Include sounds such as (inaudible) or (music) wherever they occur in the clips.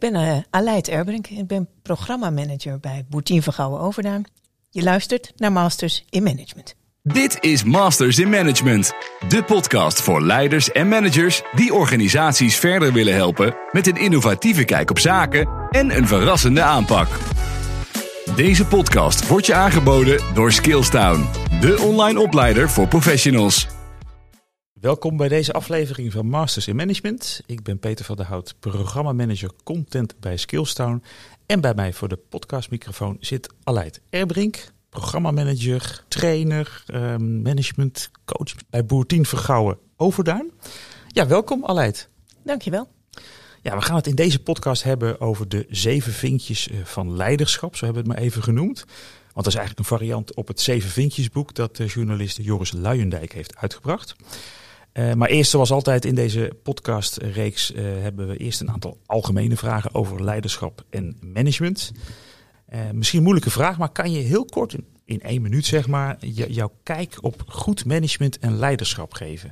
ben uh, Aleid Erbrink. Ik ben programmamanager bij Boertien Vergouwen Overduin. Je luistert naar Masters in Management. Dit is Masters in Management, de podcast voor leiders en managers die organisaties verder willen helpen met een innovatieve kijk op zaken en een verrassende aanpak. Deze podcast wordt je aangeboden door Skillstown, de online opleider voor professionals. Welkom bij deze aflevering van Masters in Management. Ik ben Peter van der Hout, programmamanager content bij Skillstown. En bij mij voor de podcastmicrofoon zit Aleid Erbrink, programmamanager, trainer, eh, management, coach bij Boertien Vergouwen Overduin. Ja, welkom Aleid. Dankjewel. Ja, we gaan het in deze podcast hebben over de zeven vinkjes eh, van leiderschap, zo hebben we het maar even genoemd. Want dat is eigenlijk een variant op het Zeven Vinkjesboek dat de journalist Joris Luijendijk heeft uitgebracht. Uh, maar eerst, zoals altijd in deze podcastreeks, uh, hebben we eerst een aantal algemene vragen over leiderschap en management. Uh, misschien een moeilijke vraag, maar kan je heel kort, in, in één minuut zeg maar, jouw kijk op goed management en leiderschap geven?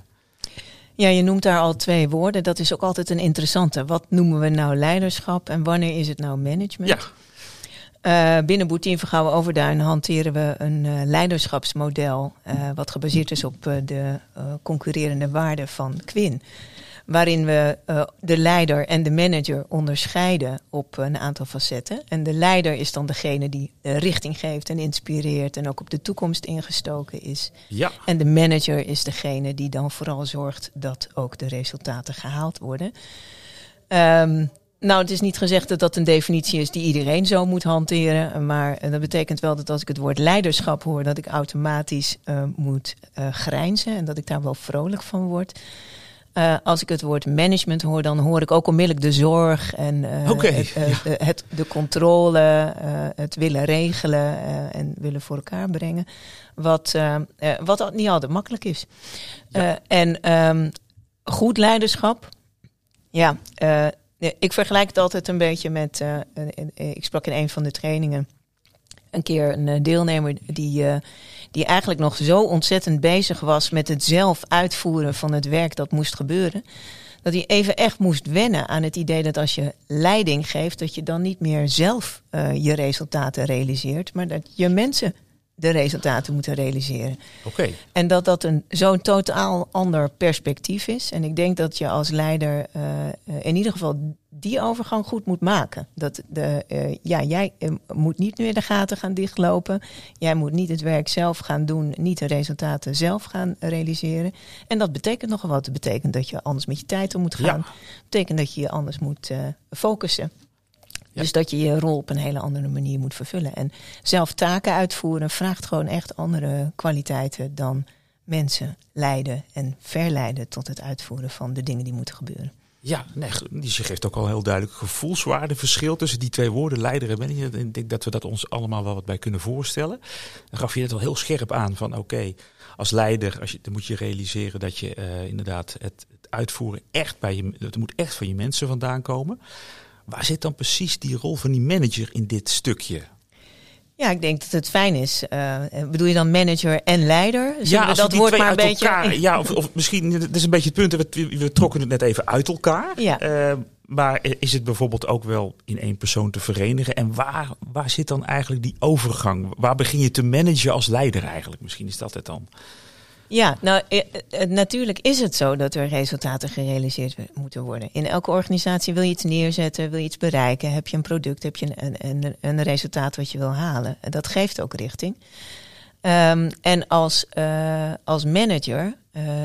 Ja, je noemt daar al twee woorden. Dat is ook altijd een interessante. Wat noemen we nou leiderschap en wanneer is het nou management? Ja. Uh, binnen Boetien Vergouwen Overduin hanteren we een uh, leiderschapsmodel. Uh, wat gebaseerd is op de concurrerende waarden van Quinn. Waarin we de leider en de manager onderscheiden op een aantal facetten. En de leider is dan degene die richting geeft en inspireert en ook op de toekomst ingestoken is. Ja. En de manager is degene die dan vooral zorgt dat ook de resultaten gehaald worden. Um, nou, het is niet gezegd dat dat een definitie is die iedereen zo moet hanteren. Maar dat betekent wel dat als ik het woord leiderschap hoor, dat ik automatisch uh, moet uh, grijnzen en dat ik daar wel vrolijk van word. Uh, als ik het woord management hoor, dan hoor ik ook onmiddellijk de zorg en okay, het, ja. het, de controle, het willen regelen en willen voor elkaar brengen. Wat, wat niet altijd makkelijk is. Ja. en um, goed leiderschap, ja. Ik vergelijk het altijd een beetje met. Uh, ik sprak in een van de trainingen een keer een deelnemer die, die eigenlijk nog zo ontzettend bezig was met het zelf uitvoeren van het werk dat moest gebeuren. Dat hij even echt moest wennen aan het idee dat als je leiding geeft, dat je dan niet meer zelf je resultaten realiseert, maar dat je mensen de resultaten moeten realiseren. Oké. Okay. En dat dat een zo'n totaal ander perspectief is. En ik denk dat je als leider uh, in ieder geval die overgang goed moet maken. Dat de, uh, ja, jij moet niet meer de gaten gaan dichtlopen. Jij moet niet het werk zelf gaan doen, niet de resultaten zelf gaan realiseren. En dat betekent nogal wat. Dat betekent dat je anders met je tijd om moet gaan. Ja. Dat betekent dat je je anders moet focussen. Ja. Dus dat je je rol op een hele andere manier moet vervullen. En zelf taken uitvoeren vraagt gewoon echt andere kwaliteiten dan mensen leiden en verleiden tot het uitvoeren van de dingen die moeten gebeuren. Ja, nee, dus je geeft ook al heel duidelijk gevoelswaardeverschil tussen die twee woorden, leider en manager. Ik denk dat we dat ons allemaal wel wat bij kunnen voorstellen. Dan gaf je het al heel scherp aan van oké, okay, als leider als je, dan moet je realiseren dat je uh, inderdaad het, het, uitvoeren echt bij je, het moet echt van je mensen vandaan komen. Waar zit dan precies die rol van die manager in dit stukje? Ja, ik denk dat het fijn is. Uh, bedoel je dan manager en leider? Zullen ja, we dat woord twee maar een beetje. Elkaar, ja, of, of misschien, dat is een beetje het punt, we, we trokken het net even uit elkaar. Ja. Uh, maar is het bijvoorbeeld ook wel in één persoon te verenigen? En waar, waar zit dan eigenlijk die overgang? Waar begin je te managen als leider eigenlijk? Misschien is dat het dan. Ja, nou natuurlijk is het zo dat er resultaten gerealiseerd moeten worden. In elke organisatie wil je iets neerzetten, wil je iets bereiken, heb je een product, heb je een, een, een resultaat wat je wil halen. Dat geeft ook richting. Um, en als, uh, als manager,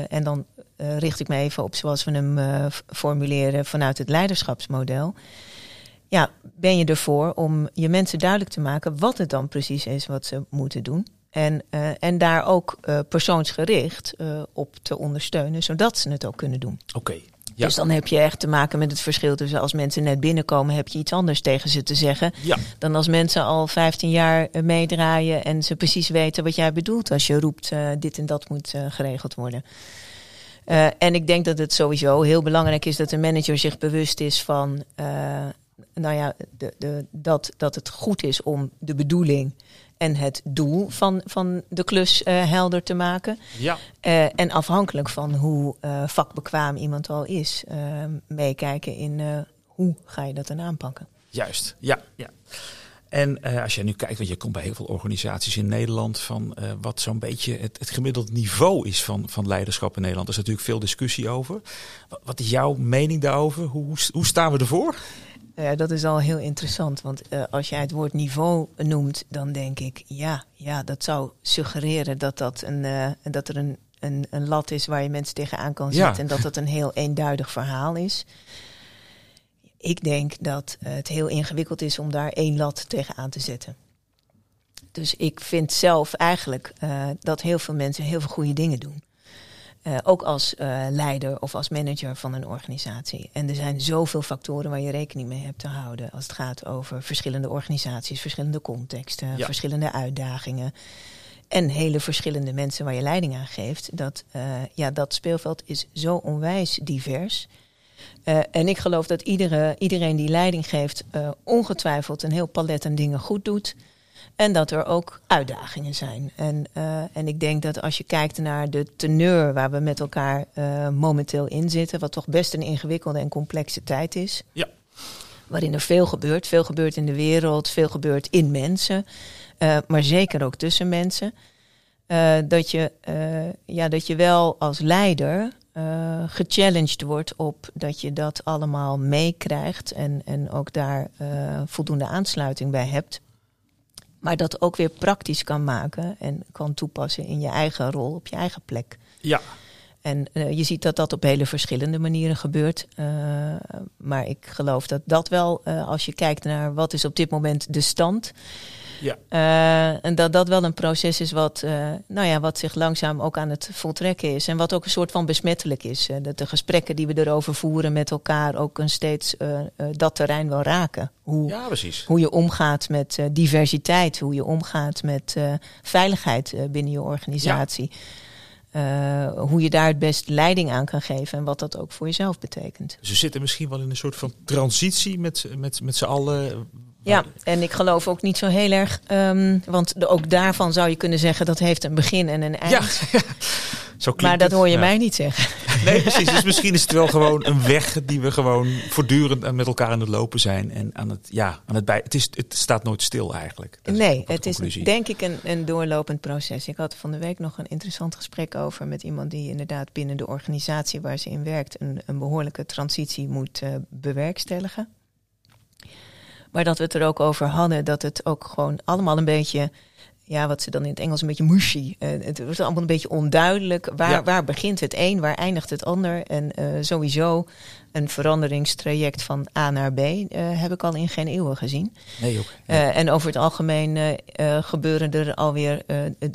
en dan richt ik me even op zoals we hem formuleren vanuit het leiderschapsmodel. Ja, ben je ervoor om je mensen duidelijk te maken wat het dan precies is wat ze moeten doen. En, uh, en daar ook uh, persoonsgericht uh, op te ondersteunen, zodat ze het ook kunnen doen. Oké. Okay, ja. Dus dan heb je echt te maken met het verschil tussen als mensen net binnenkomen, heb je iets anders tegen ze te zeggen. Ja. Dan als mensen al 15 jaar meedraaien en ze precies weten wat jij bedoelt als je roept dit en dat moet geregeld worden. en ik denk dat het sowieso heel belangrijk is dat een manager zich bewust is van nou ja, de, de, dat, dat het goed is om de bedoeling en het doel van, van de klus uh, helder te maken. Ja. Uh, en afhankelijk van hoe uh, vakbekwaam iemand al is, meekijken in hoe ga je dat dan aanpakken? Juist, ja. ja. En als je nu kijkt, want je komt bij heel veel organisaties in Nederland, van wat zo'n beetje het, het gemiddeld niveau is van, van leiderschap in Nederland. Er is natuurlijk veel discussie over. Wat, wat is jouw mening daarover? Hoe, hoe staan we ervoor? Ja, dat is al heel interessant. Want uh, als jij het woord niveau noemt, dan denk ik, ja, ja dat zou suggereren dat, dat, een, dat er een, een, een lat is waar je mensen tegenaan kan zetten. Ja. En dat dat een heel eenduidig verhaal is. Ik denk dat het heel ingewikkeld is om daar één lat tegenaan te zetten. Dus ik vind zelf eigenlijk dat heel veel mensen heel veel goede dingen doen. Uh, ook als uh, leider of als manager van een organisatie. En er zijn zoveel factoren waar je rekening mee hebt te houden. Als het gaat over verschillende organisaties, verschillende contexten, ja. verschillende uitdagingen. En hele verschillende mensen waar je leiding aan geeft. Dat, ja, dat speelveld is zo onwijs divers. En ik geloof dat iedere, iedereen die leiding geeft, ongetwijfeld een heel palet aan dingen goed doet. En dat er ook uitdagingen zijn. En, uh, en ik denk dat als je kijkt naar de teneur waar we met elkaar momenteel in zitten, wat toch best een ingewikkelde en complexe tijd is. Ja. Waarin er veel gebeurt. Veel gebeurt in de wereld, veel gebeurt in mensen. maar zeker ook tussen mensen. dat, je, ja, dat je wel als leider gechallenged wordt op dat je dat allemaal meekrijgt en, en ook daar voldoende aansluiting bij hebt. Maar dat ook weer praktisch kan maken en kan toepassen in je eigen rol op je eigen plek. Ja. En uh, je ziet dat dat op hele verschillende manieren gebeurt. maar ik geloof dat dat wel, als je kijkt naar wat is op dit moment de stand ja. Uh, en dat dat wel een proces is wat, uh, nou ja, wat zich langzaam ook aan het voltrekken is. En wat ook een soort van besmettelijk is. Uh, dat de gesprekken die we erover voeren met elkaar ook een steeds dat terrein wel raken. Hoe, ja, hoe je omgaat met diversiteit, hoe je omgaat met veiligheid binnen je organisatie. Ja. hoe je daar het best leiding aan kan geven en wat dat ook voor jezelf betekent. We zitten misschien wel in een soort van transitie met, met, met z'n allen ja, en ik geloof ook niet zo heel erg, um, want de, ook daarvan zou je kunnen zeggen dat heeft een begin en een eind. Ja, (laughs) zo maar dat hoor je ja. mij niet zeggen. (laughs) Nee, precies. Dus misschien is het wel gewoon een weg die we gewoon voortdurend met elkaar aan het lopen zijn. En aan het, ja, aan het bij. Het, is, het staat nooit stil eigenlijk. Dat nee, het is denk ik een, een doorlopend proces. Ik had van de week nog een interessant gesprek over met iemand die inderdaad binnen de organisatie waar ze in werkt een, een behoorlijke transitie moet uh, bewerkstelligen. Maar dat we het er ook over hadden dat het ook gewoon allemaal een beetje, ja, wat ze dan in het Engels een beetje mushy. Uh, het wordt allemaal een beetje onduidelijk. Waar, ja. waar begint het een, waar eindigt het ander? En uh, sowieso een veranderingstraject van A naar B uh, heb ik al in geen eeuwen gezien. Nee, ook. Nee. en over het algemeen gebeuren er alweer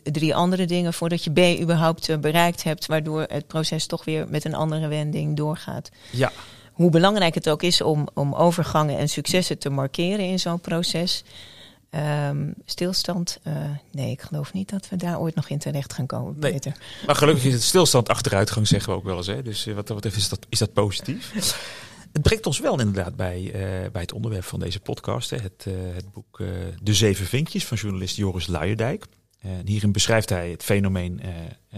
drie andere dingen voordat je B überhaupt bereikt hebt, waardoor het proces toch weer met een andere wending doorgaat. Ja hoe belangrijk het ook is om, om overgangen en successen te markeren in zo'n proces. Um, stilstand, uh, nee, ik geloof niet dat we daar ooit nog in terecht gaan komen, nee. Peter. Maar gelukkig is het stilstand achteruitgang, zeggen we ook wel eens. Hè? Dus wat dat betreft is dat, is dat positief. Het brengt ons wel inderdaad bij, uh, bij het onderwerp van deze podcast. Hè? Het, uh, het boek De Zeven Vinkjes van journalist Joris Luijendijk. En hierin beschrijft hij het fenomeen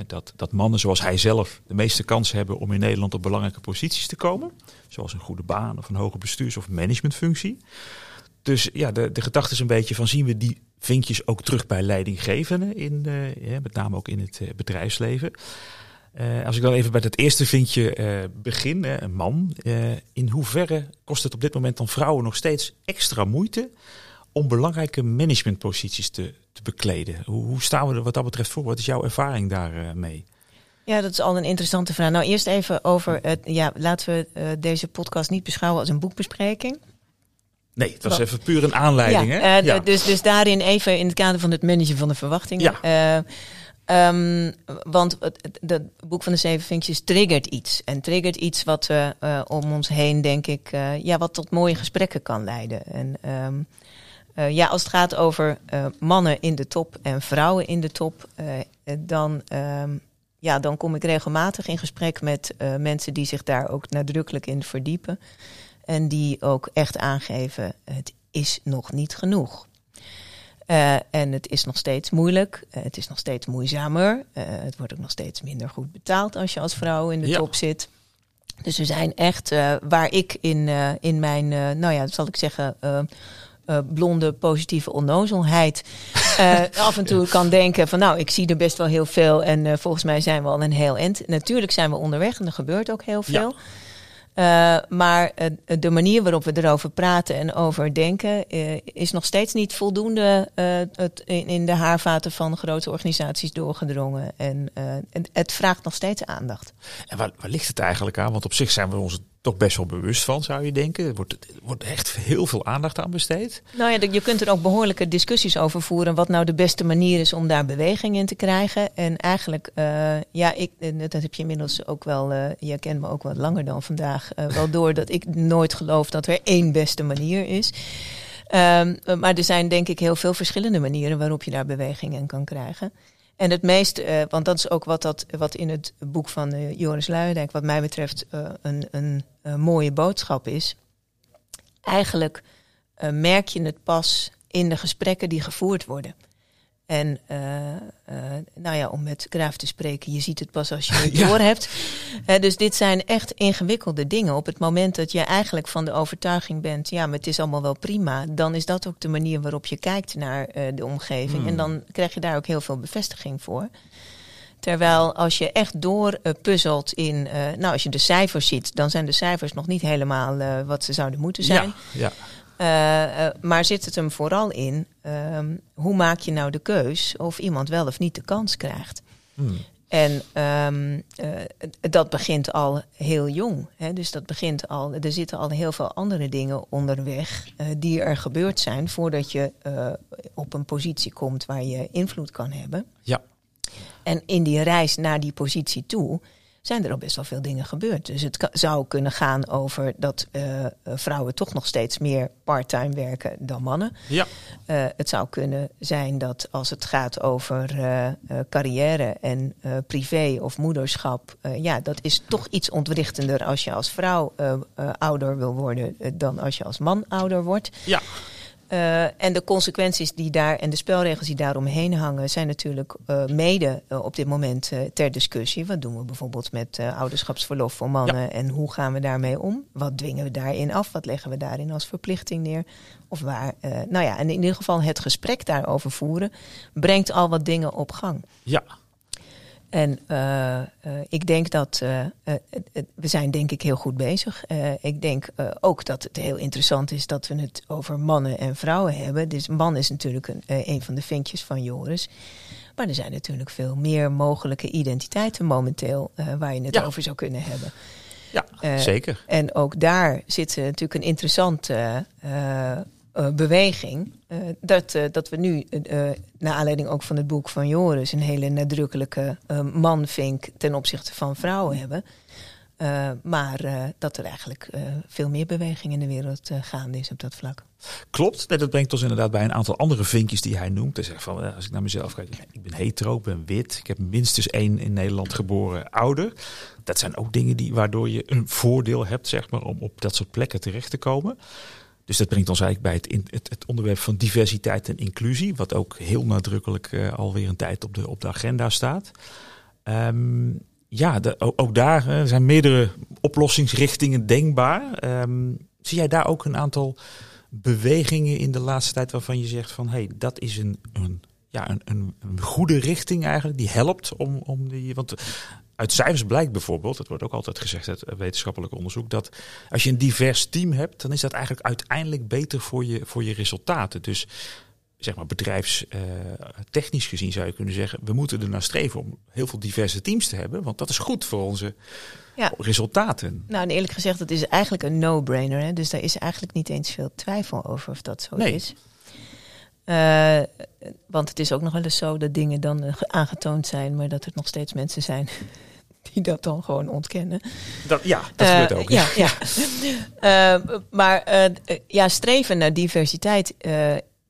dat, dat mannen zoals hij zelf de meeste kans hebben om in Nederland op belangrijke posities te komen. Zoals een goede baan of een hoge bestuurs- of managementfunctie. Dus ja, de, de gedachte is een beetje van zien we die vinkjes ook terug bij leidinggevenden, in, ja, met name ook in het uh, bedrijfsleven. Uh, als ik dan even bij het eerste vinkje begin, een man. in hoeverre kost het op dit moment dan vrouwen nog steeds extra moeite om belangrijke managementposities te, te bekleden? Hoe, hoe, staan we er wat dat betreft voor? Wat is jouw ervaring daarmee? Ja, dat is al een interessante vraag. Nou, eerst even over het. Ja, laten we uh, deze podcast niet beschouwen als een boekbespreking. Nee, het was Wat? even puur een aanleiding. Ja, hè? Uh, ja. Dus, dus daarin even in het kader van het managen van de verwachtingen. Ja. Uh, Um, want het, het, boek van de zeven vinkjes triggert iets. En triggert iets wat we uh, om ons heen, denk ik, uh, ja, wat tot mooie gesprekken kan leiden. En um, uh, ja, als het gaat over mannen in de top en vrouwen in de top, dan um, ja, dan kom ik regelmatig in gesprek met mensen die zich daar ook nadrukkelijk in verdiepen. En die ook echt aangeven, het is nog niet genoeg. En het is nog steeds moeilijk, het is nog steeds moeizamer. het wordt ook nog steeds minder goed betaald als je als vrouw in de ja. top zit. Dus we zijn echt waar ik in, in mijn, nou ja, zal ik zeggen, blonde positieve onnozelheid (laughs) af en toe kan denken van nou, ik zie er best wel heel veel en volgens mij zijn we al een heel eind. Natuurlijk zijn we onderweg en er gebeurt ook heel veel. Ja. Maar de manier waarop we erover praten en over denken is nog steeds niet voldoende het in, in, de haarvaten van grote organisaties doorgedrongen. En het vraagt nog steeds aandacht. En waar, waar, ligt het eigenlijk aan? Want op zich zijn we ons toch best wel bewust van, zou je denken. Er wordt, er wordt echt heel veel aandacht aan besteed. Nou ja, je kunt er ook behoorlijke discussies over voeren. Wat nou de beste manier is om daar beweging in te krijgen. En eigenlijk, uh, ja, ik, dat heb je inmiddels ook wel. Uh, je kent me ook wat langer dan vandaag. Uh, wel (laughs) door dat ik nooit geloof dat er één beste manier is. Um, maar er zijn denk ik heel veel verschillende manieren waarop je daar beweging in kan krijgen. En het meest, uh, want dat is ook wat, dat, wat in het boek van uh, Joris Luijendijk, wat mij betreft, een, een, een, mooie boodschap is. Eigenlijk merk je het pas in de gesprekken die gevoerd worden. En uh, uh, nou ja, om met Graaf te spreken, je ziet het pas als je (laughs) het ja. door hebt. Uh, dus dit zijn echt ingewikkelde dingen. Op het moment dat je eigenlijk van de overtuiging bent, ja, maar het is allemaal wel prima, dan is dat ook de manier waarop je kijkt naar de omgeving. Mm. En dan krijg je daar ook heel veel bevestiging voor. Terwijl als je echt doorpuzzelt uh, in, nou als je de cijfers ziet, dan zijn de cijfers nog niet helemaal wat ze zouden moeten zijn. Ja, ja. Uh, uh, maar zit het hem vooral in, um, hoe maak je nou de keus of iemand wel of niet de kans krijgt? Hmm. En um, uh, dat begint al heel jong. Hè? Dus dat begint al, er zitten al heel veel andere dingen onderweg die er gebeurd zijn voordat je op een positie komt waar je invloed kan hebben. Ja. En in die reis naar die positie toe zijn er al best wel veel dingen gebeurd. Dus het zou kunnen gaan over dat uh, vrouwen toch nog steeds meer parttime werken dan mannen. Ja. Uh, het zou kunnen zijn dat als het gaat over carrière en privé of moederschap, ja, dat is toch iets ontwrichtender als je als vrouw ouder wil worden dan als je als man ouder wordt. Ja. Uh, en de consequenties die daar en de spelregels die daaromheen hangen, zijn natuurlijk uh, mede uh, op dit moment ter discussie. Wat doen we bijvoorbeeld met ouderschapsverlof voor mannen ja. en hoe gaan we daarmee om? Wat dwingen we daarin af? Wat leggen we daarin als verplichting neer? Of waar? nou ja, en in ieder geval het gesprek daarover voeren brengt al wat dingen op gang. Ja. En uh, uh, ik denk dat uh, we zijn denk ik heel goed bezig. ik denk ook dat het heel interessant is dat we het over mannen en vrouwen hebben. Dus man is natuurlijk een, een van de vinkjes van Joris. Maar er zijn natuurlijk veel meer mogelijke identiteiten momenteel waar je het ja. over zou kunnen hebben. Ja, zeker. En ook daar zit natuurlijk een interessante uh, beweging. Uh, dat, uh, dat we nu, naar aanleiding ook van het boek van Joris, een hele nadrukkelijke manvink ten opzichte van vrouwen hebben. maar dat er eigenlijk veel meer beweging in de wereld gaande is op dat vlak. Klopt, dat brengt ons inderdaad bij een aantal andere vinkjes die hij noemt. Hij zegt van, als ik naar mezelf kijk, ik ben hetero, ik ben wit, ik heb minstens één in Nederland geboren ouder. Dat zijn ook dingen die, waardoor je een voordeel hebt, zeg maar, om op dat soort plekken terecht te komen. Dus dat brengt ons eigenlijk bij het, het, het, onderwerp van diversiteit en inclusie, wat ook heel nadrukkelijk uh, alweer een tijd op de, op de agenda staat. Um, ja, ook, daar zijn meerdere oplossingsrichtingen denkbaar. Um, zie jij daar ook een aantal bewegingen in de laatste tijd waarvan je zegt van hé, hey, dat is een, een ja, een, een, goede richting eigenlijk, die helpt om, om die. Want uit cijfers blijkt bijvoorbeeld, dat wordt ook altijd gezegd uit wetenschappelijk onderzoek, dat als je een divers team hebt, dan is dat eigenlijk uiteindelijk beter voor je, voor je resultaten. Dus zeg maar bedrijfstechnisch uh, gezien zou je kunnen zeggen, we moeten er naar streven om heel veel diverse teams te hebben, want dat is goed voor onze ja. resultaten. Nou, en eerlijk gezegd, dat is eigenlijk een no-brainer. Dus daar is eigenlijk niet eens veel twijfel over of dat zo nee. is. Uh, want het is ook nog wel eens zo dat dingen dan uh, aangetoond zijn, maar dat er nog steeds mensen zijn die dat dan gewoon ontkennen. Dat, ja, dat uh, gebeurt ook. Ja, ja. (laughs) maar ja, streven naar diversiteit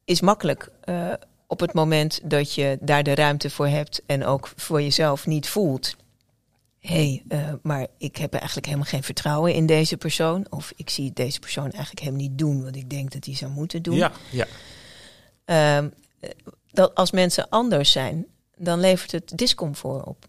is makkelijk op het moment dat je daar de ruimte voor hebt en ook voor jezelf niet voelt. Hé, hey, maar ik heb eigenlijk helemaal geen vertrouwen in deze persoon. Of ik zie deze persoon eigenlijk helemaal niet doen wat ik denk dat hij zou moeten doen. Ja, ja. Uh, dat als mensen anders zijn, dan levert het discomfort op.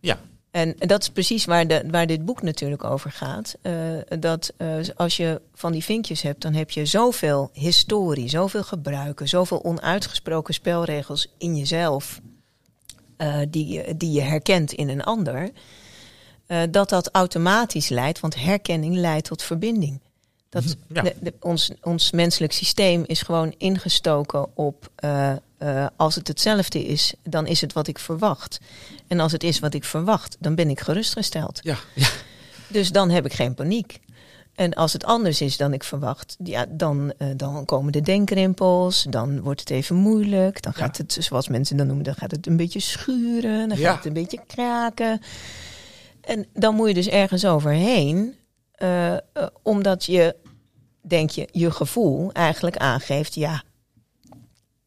Ja. En dat is precies waar, de, waar dit boek natuurlijk over gaat. Uh, dat uh, als je van die vinkjes hebt, dan heb je zoveel historie, zoveel gebruiken, zoveel onuitgesproken spelregels in jezelf, uh, die, die je herkent in een ander, dat dat automatisch leidt, want herkenning leidt tot verbinding. Dat (laughs) ja. de, de, ons, ons menselijk systeem is gewoon ingestoken op uh, als het hetzelfde is, dan is het wat ik verwacht. En als het is wat ik verwacht, dan ben ik gerustgesteld. Ja, ja. Dus dan heb ik geen paniek. En als het anders is dan ik verwacht, ja, dan, uh, dan komen de denkrimpels, dan wordt het even moeilijk. Dan gaat ja. het, zoals mensen dan noemen, dan gaat het een beetje schuren, dan gaat het een beetje kraken. En dan moet je dus ergens overheen, uh, omdat je, denk je, je gevoel eigenlijk aangeeft, ja,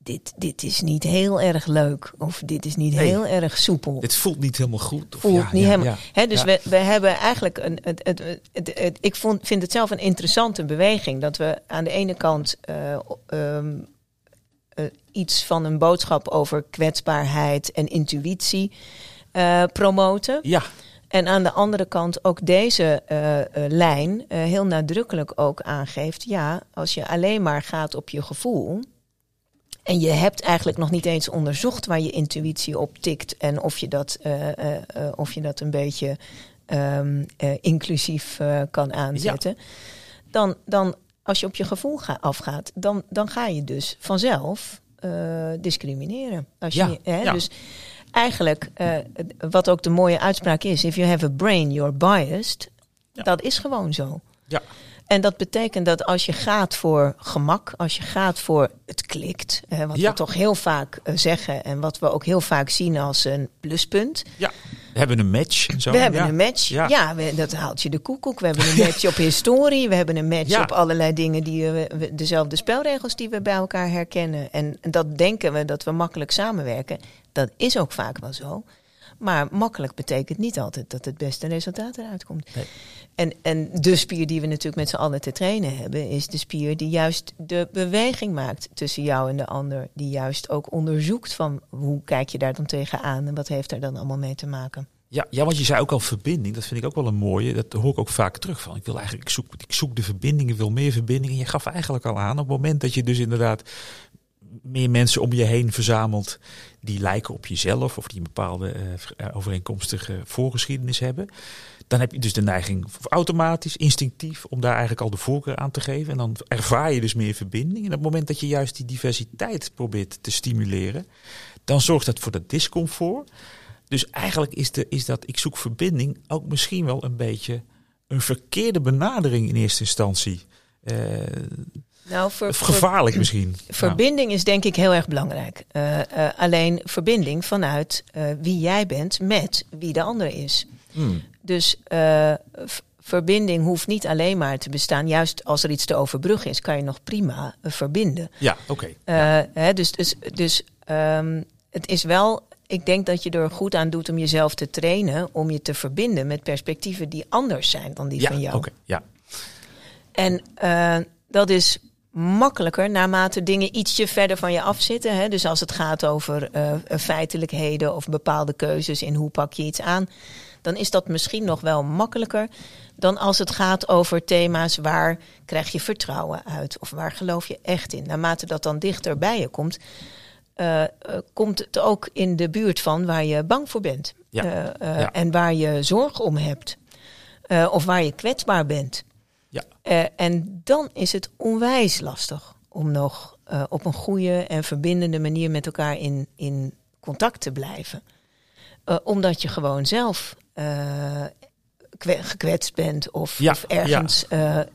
dit, dit is niet heel erg leuk. Of dit is niet heel erg soepel. Dit voelt niet helemaal goed. Of voelt ja, niet ja, helemaal. Ja, He, dus we, we hebben eigenlijk een. Het, het, het, het, ik vond, vind het zelf een interessante beweging. Dat we aan de ene kant uh, um, uh, iets van een boodschap over kwetsbaarheid en intuïtie uh, promoten. Ja. En aan de andere kant ook deze uh, uh, lijn uh, heel nadrukkelijk ook aangeeft: ja, als je alleen maar gaat op je gevoel, en je hebt eigenlijk nog niet eens onderzocht waar je intuïtie op tikt en of je dat, uh, uh, uh, of je dat een beetje um, inclusief kan aanzetten. Ja. Dan, dan, als je op je gevoel ga, afgaat, dan, dan ga je dus vanzelf discrimineren. Als je, ja. Hè, ja. Dus eigenlijk, wat ook de mooie uitspraak is: if you have a brain, you're biased. Dat is gewoon zo. Ja. En dat betekent dat als je gaat voor gemak, als je gaat voor het klikt, wat Ja. we toch heel vaak eh, zeggen en wat we ook heel vaak zien als een pluspunt. Ja, we hebben een match. Zo. we hebben ja. een match, Ja. ja, we- dat haalt je de koekoek. We hebben een match op historie, we hebben een match op allerlei dingen, die we, we- dezelfde spelregels die we bij elkaar herkennen. En dat denken we dat we makkelijk samenwerken. Dat is ook vaak wel zo. Maar makkelijk betekent niet altijd dat het beste resultaat eruit komt. Nee. En, en de spier die we natuurlijk met z'n allen te trainen hebben, is de spier die juist de beweging maakt tussen jou en de ander. Die juist ook onderzoekt van hoe kijk je daar dan tegenaan en wat heeft daar dan allemaal mee te maken. Ja, ja, want je zei ook al verbinding. Dat vind ik ook wel een mooie. Dat hoor ik ook vaak terug van. Ik wil eigenlijk, ik zoek, ik zoek de verbinding, ik wil meer verbinding. En je gaf eigenlijk al aan, op het moment dat je dus inderdaad meer mensen om je heen verzamelt die lijken op jezelf of die een bepaalde eh, overeenkomstige voorgeschiedenis hebben, dan heb je dus de neiging automatisch, instinctief, om daar eigenlijk al de voorkeur aan te geven. En dan ervaar je dus meer verbinding. En op het moment dat je juist die diversiteit probeert te stimuleren, dan zorgt dat voor dat discomfort. Dus eigenlijk is, de, is dat ik zoek verbinding ook misschien wel een beetje een verkeerde benadering in eerste instantie. Uh, nou, voor, gevaarlijk voor, misschien. (clears throat) Verbinding is denk ik heel erg belangrijk. Uh, uh, alleen verbinding vanuit wie jij bent met wie de ander is. Hmm. Dus uh, verbinding hoeft niet alleen maar te bestaan. Juist als er iets te overbruggen is, kan je nog prima uh, verbinden. Ja, oké. Okay. Uh, dus dus, dus um, het is wel. Ik denk dat je er goed aan doet om jezelf te trainen. Om je te verbinden met perspectieven die anders zijn dan die ja, van jou. Okay, ja, En uh, dat is makkelijker naarmate dingen ietsje verder van je afzitten. Hè? Dus als het gaat over uh, feitelijkheden of bepaalde keuzes in hoe pak je iets aan, dan is dat misschien nog wel makkelijker dan als het gaat over thema's waar krijg je vertrouwen uit of waar geloof je echt in. Naarmate dat dan dichter bij je komt, uh, uh, komt het ook in de buurt van waar je bang voor bent ja. ja. en waar je zorg om hebt of waar je kwetsbaar bent. Ja. En dan is het onwijs lastig om nog op een goede en verbindende manier met elkaar in, in contact te blijven. Omdat je gewoon zelf gekwetst bent of, ja. of ergens ja.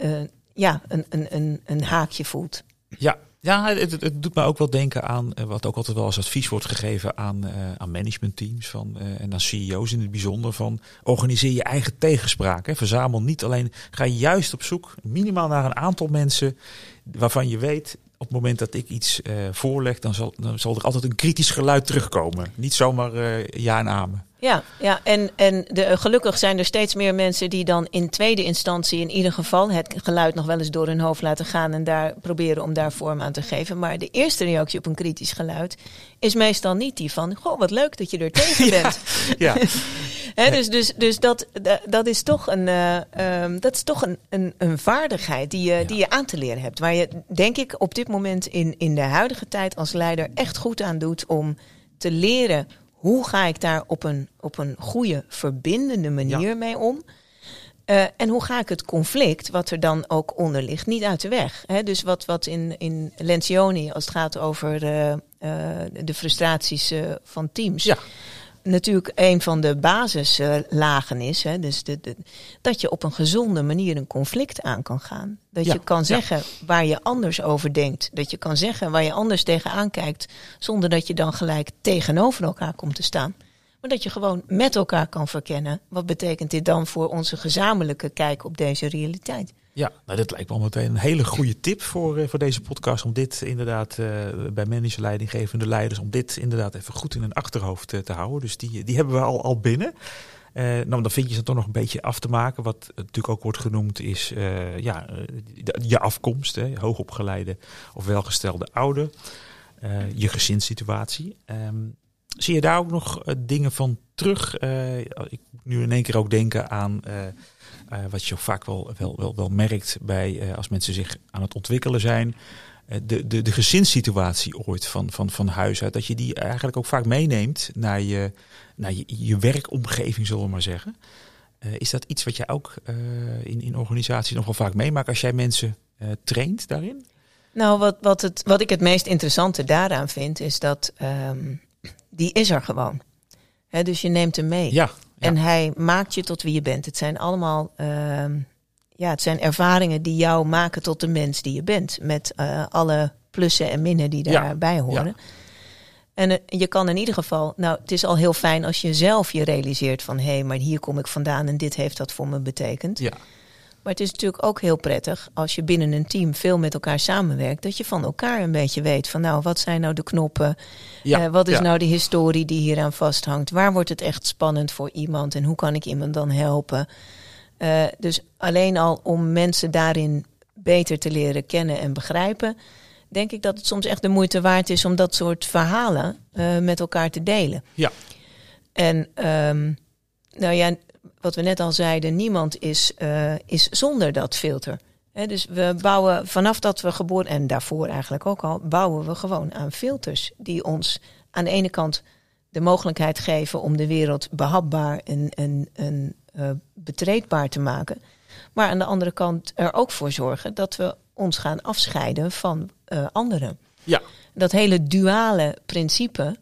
ja, een, een, een, een haakje voelt. Ja, ja, het, het, doet me ook wel denken aan wat ook altijd wel als advies wordt gegeven aan, uh, aan managementteams van, uh, en aan CEO's in het bijzonder van organiseer je eigen tegenspraak. Hè. Verzamel niet alleen, ga juist op zoek minimaal naar een aantal mensen waarvan je weet op het moment dat ik iets voorleg, dan zal, dan zal er altijd een kritisch geluid terugkomen. Niet zomaar ja en amen. Ja, ja en, en de, gelukkig zijn er steeds meer mensen die dan in tweede instantie in ieder geval het geluid nog wel eens door hun hoofd laten gaan en daar proberen om daar vorm aan te geven. Maar de eerste reactie op een kritisch geluid is meestal niet die van, goh, wat leuk dat je er tegen (laughs) bent. Ja, (laughs) dus dus, dus dat, da- dat is toch een, eh, ehm, dat is toch een, een, een vaardigheid die je, die je aan te leren hebt. Waar je, denk ik, op dit moment in, in de huidige tijd als leider echt goed aan doet om te leren hoe ga ik daar op een, op een goede, verbindende manier mee om. Eh, en hoe ga ik het conflict, wat er dan ook onder ligt, niet uit de weg? Hè? Dus wat, wat in, in Lencioni, als het gaat over eh, eh, de frustraties van teams, Ja. Natuurlijk een van de basislagen is. Hè? Dus de, de- dat je op een gezonde manier een conflict aan kan gaan. Dat Ja, je kan ja. zeggen waar je anders over denkt. Dat je kan zeggen waar je anders tegenaan kijkt. Zonder dat je dan gelijk tegenover elkaar komt te staan. Maar dat je gewoon met elkaar kan verkennen. Wat betekent dit dan voor onze gezamenlijke kijk op deze realiteit? Ja, nou, dat lijkt me al meteen een hele goede tip voor, eh, voor deze podcast. Om dit inderdaad eh, bij managerleidinggevende leiders, om dit inderdaad even goed in hun achterhoofd eh, te houden. Dus die, die hebben we al, al binnen. Nou, dan vind je ze toch nog een beetje af te maken. Wat natuurlijk ook wordt genoemd is ja, je afkomst, hè, hoogopgeleide of welgestelde ouder. Je gezinssituatie. Ehm, zie je daar ook nog eh, dingen van terug? Eh, ik moet nu in één keer ook denken aan eh, wat je ook vaak wel, wel, wel, merkt bij als mensen zich aan het ontwikkelen zijn. De, de, de gezinssituatie ooit van, van, van huis uit. Dat je die eigenlijk ook vaak meeneemt naar je, naar je, je werkomgeving, zullen we maar zeggen. Is dat iets wat jij ook in, in organisaties nog wel vaak meemaakt als jij mensen eh, traint daarin? Nou, wat, wat, het, wat ik het meest interessante daaraan vind, is dat ehm, die is er gewoon. Dus je neemt hem mee. Ja, En hij maakt je tot wie je bent. Het zijn allemaal ehm, ja, het zijn ervaringen die jou maken tot de mens die je bent. Met eh, alle plussen en minnen die Ja, daarbij horen. En eh, je kan in ieder geval, nou, het is al heel fijn als je zelf je realiseert van hé, hey, maar hier kom ik vandaan en dit heeft dat voor me betekend. ja. Maar het is natuurlijk ook heel prettig als je binnen een team veel met elkaar samenwerkt, dat je van elkaar een beetje weet van nou, wat zijn nou de knoppen? Ja, Eh, wat is ja. nou de historie die hieraan vasthangt? Waar wordt het echt spannend voor iemand en hoe kan ik iemand dan helpen? Eh, dus alleen al om mensen daarin beter te leren kennen en begrijpen, denk ik dat het soms echt de moeite waard is om dat soort verhalen eh, met elkaar te delen. Ja. En ehm, nou ja, wat we net al zeiden, niemand is, eh, is zonder dat filter. Dus we bouwen vanaf dat we geboren, en daarvoor eigenlijk ook al, bouwen we gewoon aan filters die ons aan de ene kant de mogelijkheid geven om de wereld behapbaar en, en, en eh, betreedbaar te maken. Maar aan de andere kant er ook voor zorgen dat we ons gaan afscheiden van eh, anderen. Ja. Dat hele duale principe,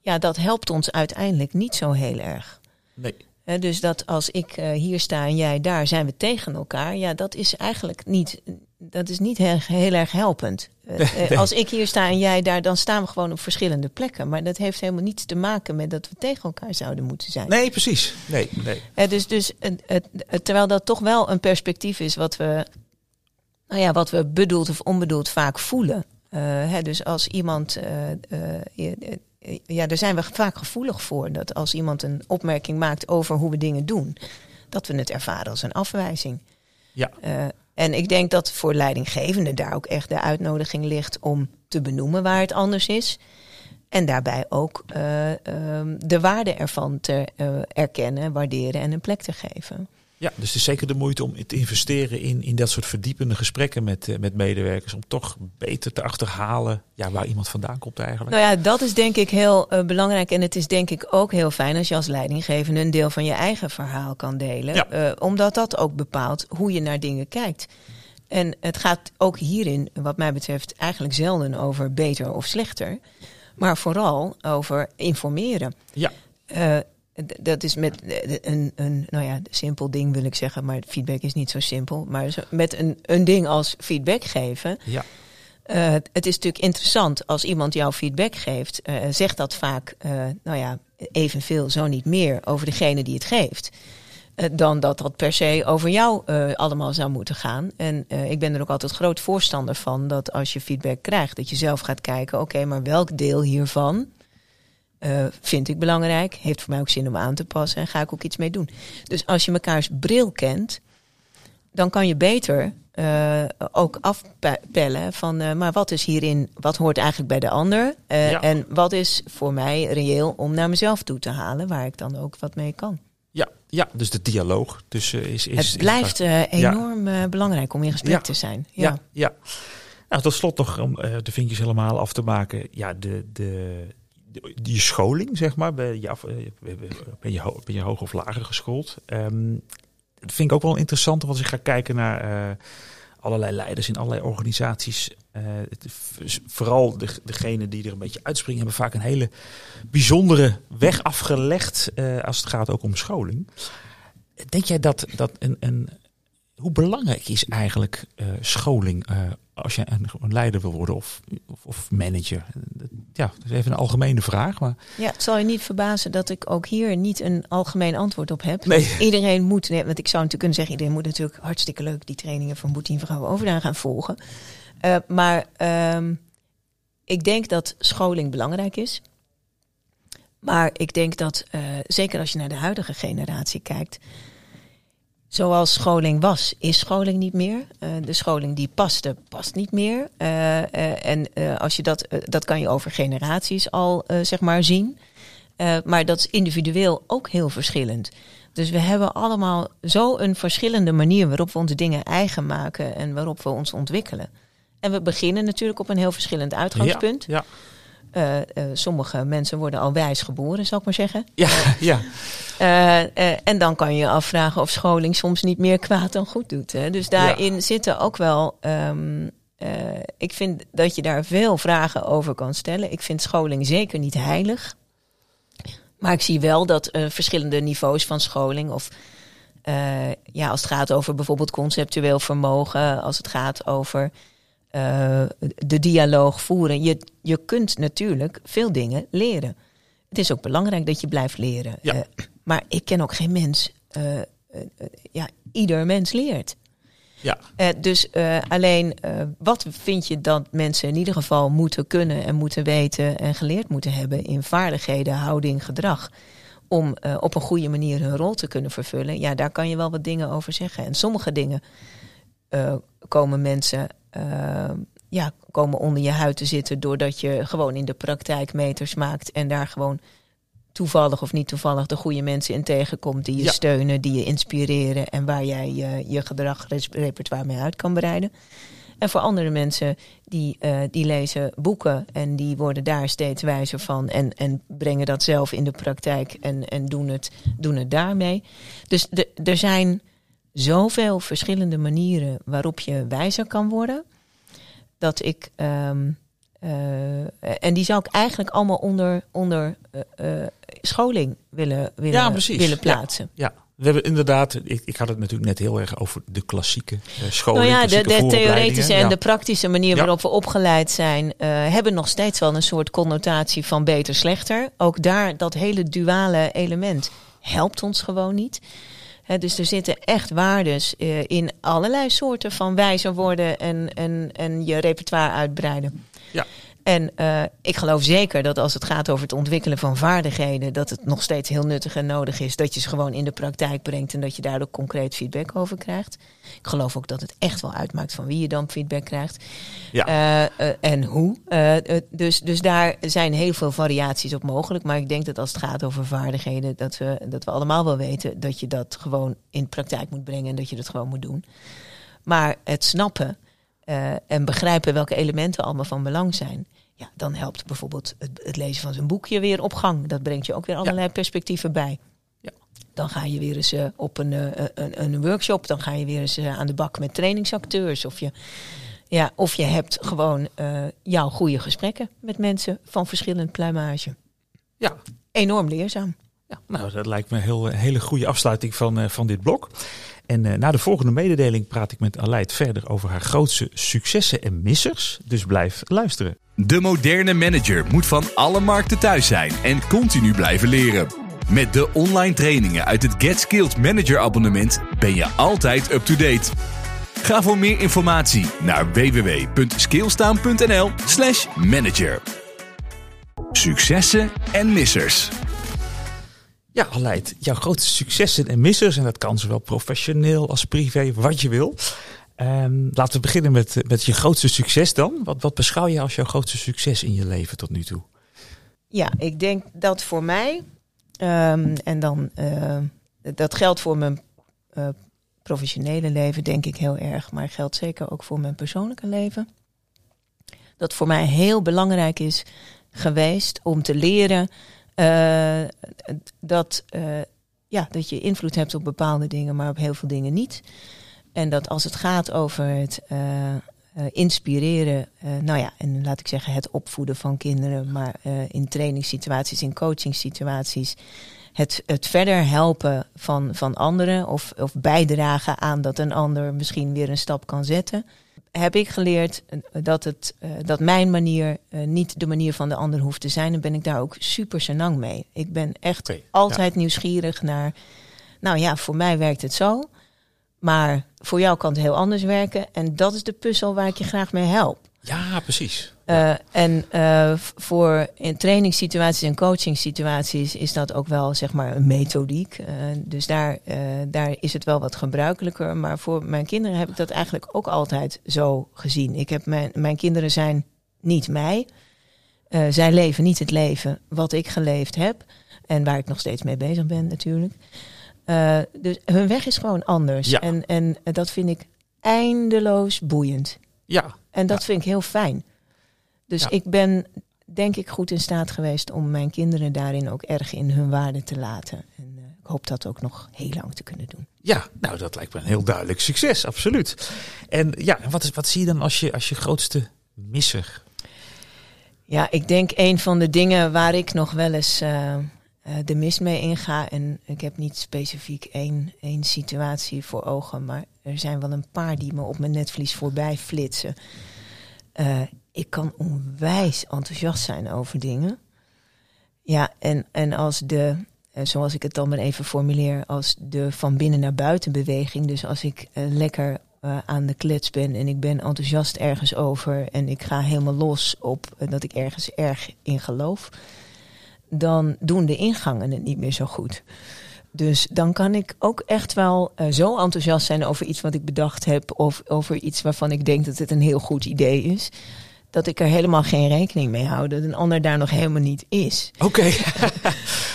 ja, dat helpt ons uiteindelijk niet zo heel erg. Nee. Dus dat als ik eh, hier sta en jij daar, zijn we tegen elkaar. Ja, dat is eigenlijk niet, dat is niet heel, heel erg helpend. Eh, eh, Als ik hier sta en jij daar, dan staan we gewoon op verschillende plekken. Maar dat heeft helemaal niets te maken met dat we tegen elkaar zouden moeten zijn. Nee, precies. Nee, nee. Dus dus terwijl dat toch wel een perspectief is wat we, nou ja, wat we bedoeld of onbedoeld vaak voelen. Dus als iemand, ja, daar zijn we vaak gevoelig voor. Dat als iemand een opmerking maakt over hoe we dingen doen, dat we het ervaren als een afwijzing. Ja. Eh, en ik denk dat voor leidinggevenden daar ook echt de uitnodiging ligt om te benoemen waar het anders is. En daarbij ook eh, ehm, de waarde ervan te eh, erkennen, waarderen en een plek te geven. Ja, dus het is zeker de moeite om te investeren in, in dat soort verdiepende gesprekken met, eh, met medewerkers. Om toch beter te achterhalen ja, waar iemand vandaan komt eigenlijk. Nou ja, dat is denk ik heel eh, belangrijk. En het is denk ik ook heel fijn als je als leidinggevende een deel van je eigen verhaal kan delen. Ja. Eh, omdat dat ook bepaalt hoe je naar dingen kijkt. En het gaat ook hierin, wat mij betreft, eigenlijk zelden over beter of slechter. Maar vooral over informeren. Ja. Dat is met een, een, nou ja, simpel ding wil ik zeggen, maar feedback is niet zo simpel. Maar zo- met een, een ding als feedback geven. Ja. Eh, het is natuurlijk interessant als iemand jou feedback geeft. eh, zegt dat vaak, eh, nou ja, evenveel, zo niet meer over degene die het geeft. dan dat dat per se over jou allemaal zou moeten gaan. En ik ben er ook altijd groot voorstander van dat als je feedback krijgt, dat je zelf gaat kijken: oké, maar welk deel hiervan eh, vind ik belangrijk. Heeft voor mij ook zin om aan te passen en ga ik ook iets mee doen. Dus als je mekaars bril kent, dan kan je beter uh, ook afpellen van, uh, maar wat is hierin, wat hoort eigenlijk bij de ander? Ja. En wat is voor mij reëel om naar mezelf toe te halen, waar ik dan ook wat mee kan. Ja, ja dus de dialoog tussen is. is het blijft enorm ja. belangrijk om in gesprek ja. te zijn. Ja, ja. ja. Nou, tot slot nog om de vinkjes helemaal af te maken. Ja, de, de, die scholing, zeg maar. Ben je, af, ben je, ben je hoog of lager geschoold? Um, dat vind ik ook wel interessant, want als ik ga kijken naar uh, allerlei leiders in allerlei organisaties. Het, vooral de, degenen die er een beetje uitspringen, hebben vaak een hele bijzondere weg afgelegd als het gaat ook om scholing. Denk jij dat, dat een, een hoe belangrijk is eigenlijk scholing als je een, een, leider wil worden of, of, of, manager? Ja, dat is even een algemene vraag. Maar... Ja, het zal je niet verbazen dat ik ook hier niet een algemeen antwoord op heb. Nee. Iedereen moet, want ik zou natuurlijk kunnen zeggen, iedereen moet natuurlijk hartstikke leuk die trainingen van Boetien Vrouwen Overdaan gaan volgen. Uh, maar um, ik denk dat scholing belangrijk is. Maar ik denk dat, uh, zeker als je naar de huidige generatie kijkt, Zoals scholing was, is scholing niet meer. Uh, de scholing die paste, past niet meer. Uh, uh, en als je dat, dat kan je over generaties al zeg maar zien. maar dat is individueel ook heel verschillend. Dus we hebben allemaal zo een verschillende manier waarop we onze dingen eigen maken en waarop we ons ontwikkelen. En we beginnen natuurlijk op een heel verschillend uitgangspunt. Ja, ja. Uh, uh, sommige mensen worden al wijs geboren, zal ik maar zeggen. Ja, ja. Uh, en dan kan je je afvragen of scholing soms niet meer kwaad dan goed doet. Hè? Dus daarin ja. zitten ook wel. Um, ik vind dat je daar veel vragen over kan stellen. Ik vind scholing zeker niet heilig. Maar ik zie wel dat verschillende niveaus van scholing of ja, als het gaat over bijvoorbeeld conceptueel vermogen, als het gaat over uh, de dialoog voeren. Je, je kunt natuurlijk veel dingen leren. Het is ook belangrijk dat je blijft leren. Ja. Uh, maar ik ken ook geen mens. Uh, ja, ieder mens leert. Ja. dus alleen, wat vind je dat mensen in ieder geval moeten kunnen en moeten weten en geleerd moeten hebben in vaardigheden, houding, gedrag? Om op een goede manier hun rol te kunnen vervullen. Ja, daar kan je wel wat dingen over zeggen. En sommige dingen komen mensen uh, ja, komen onder je huid te zitten doordat je gewoon in de praktijk meters maakt en daar gewoon toevallig of niet toevallig de goede mensen in tegenkomt die je ja. steunen, die je inspireren en waar jij je, je gedragrepertoire mee uit kan bereiden. En voor andere mensen die, uh, die lezen boeken en die worden daar steeds wijzer van en, en brengen dat zelf in de praktijk en, en doen, het, doen het daarmee. Dus de, er zijn zoveel verschillende manieren waarop je wijzer kan worden. Dat ik. Um, uh, en die zou ik eigenlijk allemaal onder, onder uh, uh, scholing willen, willen, ja, willen plaatsen. Ja, ja. We hebben inderdaad, ik, ik had het natuurlijk net heel erg over de klassieke scholing. Nou ja, de, de theoretische en ja. de praktische manier waarop we opgeleid zijn, hebben nog steeds wel een soort connotatie van beter, slechter. Ook daar, dat hele duale element helpt ons gewoon niet. Dus er zitten echt waardes uh, in allerlei soorten van wijzer worden en, en, en je repertoire uitbreiden. Ja. En uh, ik geloof zeker dat als het gaat over het ontwikkelen van vaardigheden, dat het nog steeds heel nuttig en nodig is dat je ze gewoon in de praktijk brengt en dat je daar ook concreet feedback over krijgt. Ik geloof ook dat het echt wel uitmaakt van wie je dan feedback krijgt. Ja. Uh, uh, en hoe. dus, dus daar zijn heel veel variaties op mogelijk. Maar ik denk dat als het gaat over vaardigheden, dat we, dat we allemaal wel weten dat je dat gewoon in de praktijk moet brengen en dat je dat gewoon moet doen. Maar het snappen en begrijpen welke elementen allemaal van belang zijn. Ja, dan helpt bijvoorbeeld het, het, lezen van zijn boekje weer op gang. Dat brengt je ook weer allerlei ja. perspectieven bij. Ja. Dan ga je weer eens uh, op een, uh, een, een, workshop. Dan ga je weer eens aan de bak met trainingsacteurs. Of je, ja, of je hebt gewoon jouw goede gesprekken met mensen van verschillend pluimage. Ja. Enorm leerzaam. Ja, nou, dat lijkt me een heel, hele goede afsluiting van, van dit blok. En uh, na de volgende mededeling praat ik met Aleid verder over haar grootste successen en missers. Dus blijf luisteren. De moderne manager moet van alle markten thuis zijn en continu blijven leren. Met de online trainingen uit het Get Skilled Manager abonnement ben je altijd up-to-date. Ga voor meer informatie naar www.skillstaan.nl/manager. Successen en missers. Ja, Aleid, jouw grootste successen en missers, en dat kan zowel professioneel als privé, wat je wil. Ehm, laten we beginnen met, met je grootste succes dan. Wat, wat beschouw je als jouw grootste succes in je leven tot nu toe? Ja, ik denk dat voor mij, ehm, en dan uh, dat geldt voor mijn uh, professionele leven, denk ik heel erg, maar geldt zeker ook voor mijn persoonlijke leven. Dat voor mij heel belangrijk is geweest om te leren uh, dat, ja, dat je invloed hebt op bepaalde dingen, maar op heel veel dingen niet. En dat als het gaat over het inspireren, nou ja, en laat ik zeggen het opvoeden van kinderen, maar in trainingssituaties, in coachingsituaties, het, het verder helpen van, van anderen of, of bijdragen aan dat een ander misschien weer een stap kan zetten. Heb ik geleerd dat, het, dat mijn manier niet de manier van de ander hoeft te zijn. En ben ik daar ook super senang mee. Ik ben echt okay, altijd ja. nieuwsgierig naar. Nou ja, voor mij werkt het zo. Maar voor jou kan het heel anders werken. En dat is de puzzel waar ik je graag mee help. Ja, precies. Uh, en uh, voor in trainingssituaties en coachingsituaties is dat ook wel zeg maar een methodiek. Uh, dus daar, daar is het wel wat gebruikelijker. Maar voor mijn kinderen heb ik dat eigenlijk ook altijd zo gezien. Ik heb mijn, mijn kinderen zijn niet mij. zij leven niet het leven wat ik geleefd heb. En waar ik nog steeds mee bezig ben natuurlijk. Dus hun weg is gewoon anders. Ja. En, en dat vind ik eindeloos boeiend. Ja. En dat ja. vind ik heel fijn. Dus Ja. ik ben denk ik goed in staat geweest om mijn kinderen daarin ook erg in hun waarde te laten. En uh, ik hoop dat ook nog heel lang te kunnen doen. Ja, nou dat lijkt me een heel duidelijk succes, absoluut. En ja, wat, is, wat zie je dan als je, als je grootste misser? Ja, ik denk een van de dingen waar ik nog wel eens uh, de mis mee inga. En ik heb niet specifiek één, één situatie voor ogen, maar er zijn wel een paar die me op mijn netvlies voorbij flitsen. Uh, ik kan onwijs enthousiast zijn over dingen. Ja, en, en als de, zoals ik het dan maar even formuleer, als de van binnen naar buiten beweging. Dus als ik lekker aan de klets ben en ik ben enthousiast ergens over en ik ga helemaal los op dat ik ergens erg in geloof, dan doen de ingangen het niet meer zo goed. Dus dan kan ik ook echt wel uh, zo enthousiast zijn over iets wat ik bedacht heb of over iets waarvan ik denk dat het een heel goed idee is dat ik er helemaal geen rekening mee hou dat een ander daar nog helemaal niet is. Oké. (laughs) (laughs)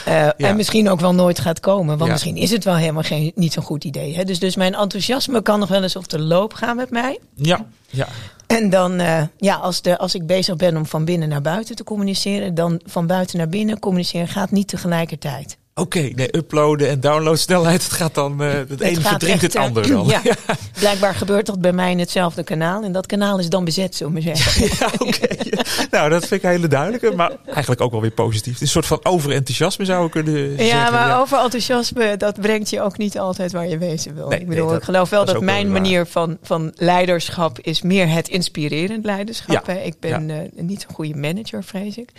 Okay. uh, ja. En misschien ook wel nooit gaat komen, want ja. misschien is het wel helemaal geen, niet zo'n goed idee. Hè? Dus, dus mijn enthousiasme kan nog wel eens op de loop gaan met mij. Ja, ja. En dan, uh, ja, als, de, als ik bezig ben om van binnen naar buiten te communiceren, dan van buiten naar binnen communiceren gaat niet tegelijkertijd. Oké, okay, nee, uploaden en downloadsnelheid, (laughs) het gaat dan, uh, het, het ene verdringt het andere dan. Ja, (laughs) ja, blijkbaar gebeurt dat bij mij in hetzelfde kanaal en dat kanaal is dan bezet, zullen we zeggen. (laughs) Ja, oké. Okay. nou, dat vind ik hele duidelijke, maar eigenlijk ook wel weer positief. Het is een soort van overenthousiasme zou ik kunnen ja, zeggen. Maar ja, maar overenthousiasme, dat brengt je ook niet altijd waar je wezen wil. Nee, ik bedoel, nee, dat, ik geloof wel dat, dat, mijn manier van, van leiderschap is meer het inspirerend leiderschap. Ja. Hè? Ik ben uh, niet een goede manager, vrees ik.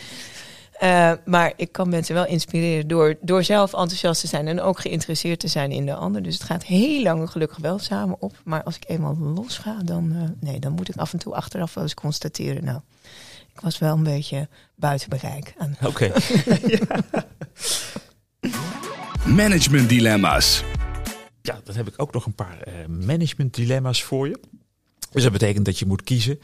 Uh, maar ik kan mensen wel inspireren door, door zelf enthousiast te zijn en ook geïnteresseerd te zijn in de ander. Dus het gaat heel lang gelukkig wel samen op. Maar als ik eenmaal los ga, dan, uh, nee, dan moet ik af en toe achteraf wel eens constateren. Nou, ik was wel een beetje buiten bereik. Oké. (laughs) (laughs) Okay. Management dilemma's. Ja, dan heb ik ook nog een paar uh, management dilemma's voor je. Dus dat betekent dat je moet kiezen.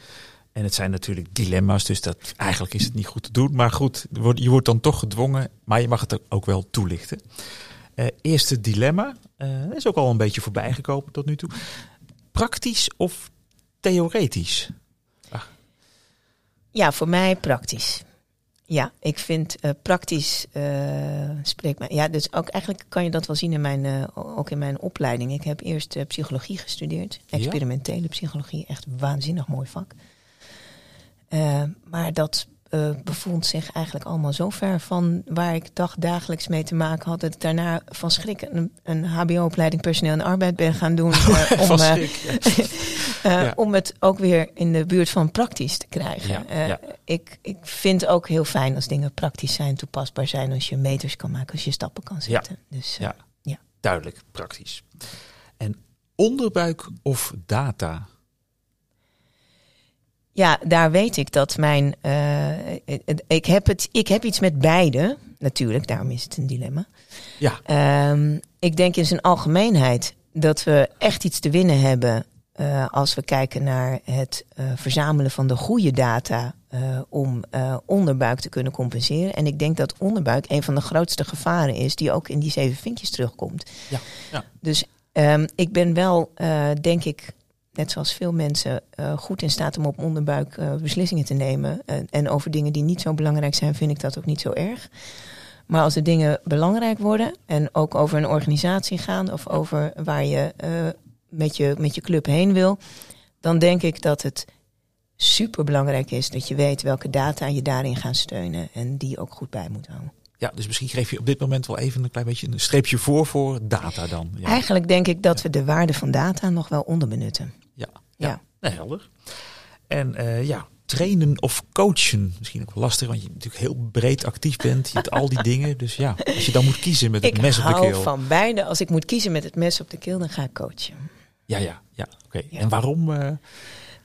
En het zijn natuurlijk dilemma's, dus dat, eigenlijk is het niet goed te doen. Maar goed, je wordt dan toch gedwongen, maar je mag het ook wel toelichten. Uh, eerste dilemma, uh, is ook al een beetje voorbij gekomen tot nu toe. Praktisch of theoretisch? Ach. Ja, voor mij praktisch. Ja, ik vind uh, praktisch spreekt mij. Ja, dus ook eigenlijk kan je dat wel zien in mijn, ook in mijn opleiding. Ik heb eerst psychologie gestudeerd, experimentele ja? psychologie, echt een waanzinnig mooi vak. Uh, maar dat uh, bevond zich eigenlijk allemaal zo ver van waar ik dag dagelijks mee te maken had. Dat ik daarna van schrik een, een HBO-opleiding personeel en arbeid ben gaan doen. Uh, (laughs) om, schrik, ja. (laughs) ja. om het ook weer in de buurt van praktisch te krijgen. Ja, ik, ik vind ook heel fijn als dingen praktisch zijn, toepasbaar zijn. Als je meters kan maken, als je stappen kan zetten. Dus, ja. ja, duidelijk, praktisch. En onderbuik of data? Ja, daar weet ik dat mijn. eh, ik, heb het, ik heb iets met beide, natuurlijk, daarom is het een dilemma. Ja. Ehm, ik denk in zijn algemeenheid dat we echt iets te winnen hebben. eh, als we kijken naar het eh, verzamelen van de goede data om onderbuik te kunnen compenseren. En ik denk dat onderbuik een van de grootste gevaren is, die ook in die zeven vinkjes terugkomt. Ja, ja. Dus ehm, ik ben wel, denk ik, net zoals veel mensen, eh, goed in staat om op onderbuik eh, beslissingen te nemen. En- en over dingen die niet zo belangrijk zijn, vind ik dat ook niet zo erg. Maar als de dingen belangrijk worden en ook over een organisatie gaan of over waar je eh, met, je met je club heen wil, dan denk ik dat het super belangrijk is dat je weet welke data je daarin gaat steunen en die ook goed bij moet houden. Ja, dus misschien geef je op dit moment wel even een klein beetje een streepje voor voor data dan. Ja, Eigenlijk denk ik dat we de waarde van data nog wel onderbenutten. Ja. Ja. Nee, helder. En eh, ja, trainen of coachen, misschien ook wel lastig, want je natuurlijk heel breed actief bent. Je hebt al die (laughs) dingen. Dus ja, als je dan moet kiezen met het Ik mes op de hou keel. van beide. Als ik moet kiezen met het mes op de keel, dan ga ik coachen. Ja, ja, ja. Oké. Ja. En waarom? eh,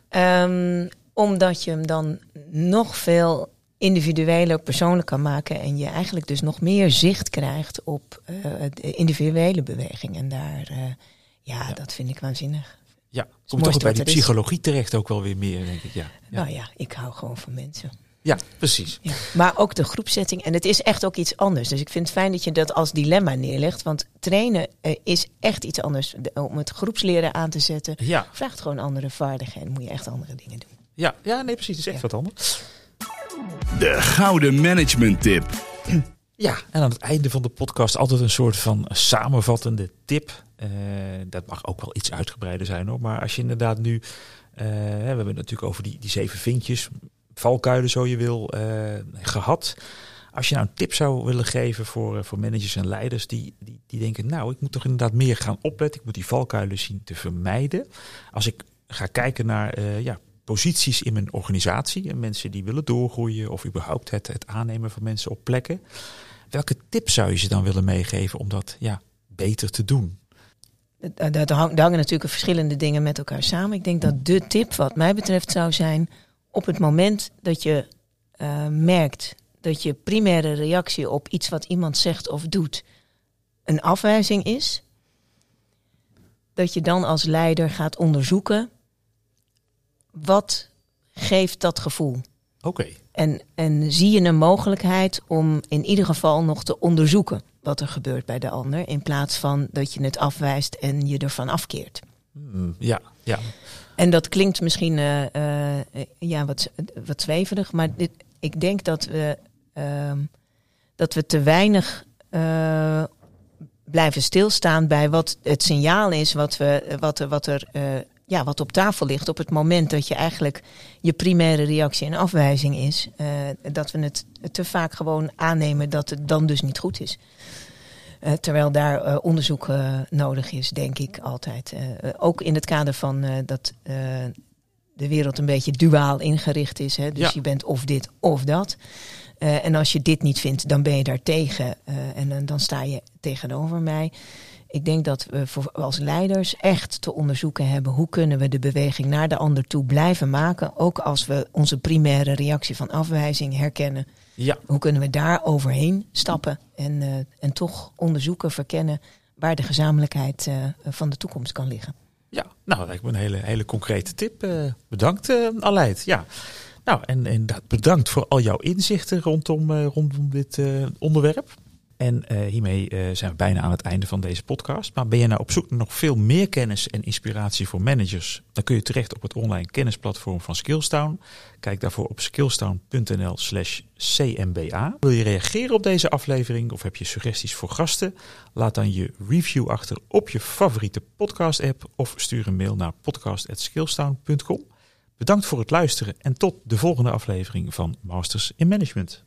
Ehm, omdat je hem dan nog veel individueler, persoonlijk kan maken. En je eigenlijk dus nog meer zicht krijgt op eh, de individuele beweging. En daar, eh, ja, dat vind ik waanzinnig. Ja, kom je mooiste toch bij die is. psychologie terecht ook wel weer meer, denk ik. Ja, ja. Nou ja, ik hou gewoon van mensen. ja precies. Ja. Maar ook de groepsetting. En het is echt ook iets anders. Dus ik vind het fijn dat je dat als dilemma neerlegt. Want trainen eh, is echt iets anders. De- om het groepsleren aan te zetten. Ja, Vraagt gewoon andere vaardigheden. Moet je echt andere dingen doen. ja, ja nee, precies. Het is echt Ja. wat anders. De gouden management tip. Ja, en aan het einde van de podcast altijd een soort van samenvattende tip. Eh, dat mag ook wel iets uitgebreider zijn hoor. Maar als je inderdaad nu, eh, we hebben het natuurlijk over die, die zeven vinkjes, valkuilen zo je wil, eh, gehad. Als je nou een tip zou willen geven voor, voor managers en leiders die, die, die denken, nou ik moet toch inderdaad meer gaan opletten. Ik moet die valkuilen zien te vermijden. Als ik ga kijken naar ja, posities in mijn organisatie en mensen die willen doorgroeien of überhaupt het, het aannemen van mensen op plekken. Welke tip zou je ze dan willen meegeven om dat ja, beter te doen? Dat, dat hangen natuurlijk verschillende dingen met elkaar samen. Ik denk dat de tip wat mij betreft zou zijn... op het moment dat je eh, merkt dat je primaire reactie op iets wat iemand zegt of doet... een afwijzing is... dat je dan als leider gaat onderzoeken... wat geeft dat gevoel? Oké, En, en zie je een mogelijkheid om in ieder geval nog te onderzoeken wat er gebeurt bij de ander, in plaats van dat je het afwijst en je ervan afkeert. Hmm, ja, ja, En dat klinkt misschien eh, eh, ja, wat, wat zweverig, maar dit, ik denk dat we, ehm, dat we te weinig eh, blijven stilstaan bij wat het signaal is wat, we, wat, er- wat, er, eh, ja, wat op tafel ligt op het moment dat je eigenlijk je primaire reactie een afwijzing is. eh, dat we het te vaak gewoon aannemen dat het dan dus niet goed is. Eh, terwijl daar eh, onderzoek nodig is, denk ik altijd. Ook in het kader van dat de wereld een beetje duaal ingericht is. Hè? Dus Ja. je bent of dit of dat. En als je dit niet vindt, dan ben je daar tegen. eh, en dan sta je tegenover mij. Ik denk dat we voor, als leiders echt te onderzoeken hebben hoe kunnen we de beweging naar de ander toe blijven maken. Ook als we onze primaire reactie van afwijzing herkennen. ja, Hoe kunnen we daar overheen stappen en, eh, en toch onderzoeken, verkennen waar de gezamenlijkheid eh, van de toekomst kan liggen. ja. Nou, dat lijkt me een hele, hele concrete tip. Eh, bedankt, Aleid. Ja. Nou, en inderdaad bedankt voor al jouw inzichten rondom, rondom dit onderwerp. En eh, hiermee eh, zijn we bijna aan het einde van deze podcast. Maar ben je nou op zoek naar nog veel meer kennis en inspiratie voor managers? Dan kun je terecht op het online kennisplatform van Skillstown. Kijk daarvoor op skillstown.nl slash cmba. Wil je reageren op deze aflevering of heb je suggesties voor gasten? Laat dan je review achter op je favoriete podcast app of stuur een mail naar podcast.skillstown.com. Bedankt voor het luisteren en tot de volgende aflevering van Masters in Management.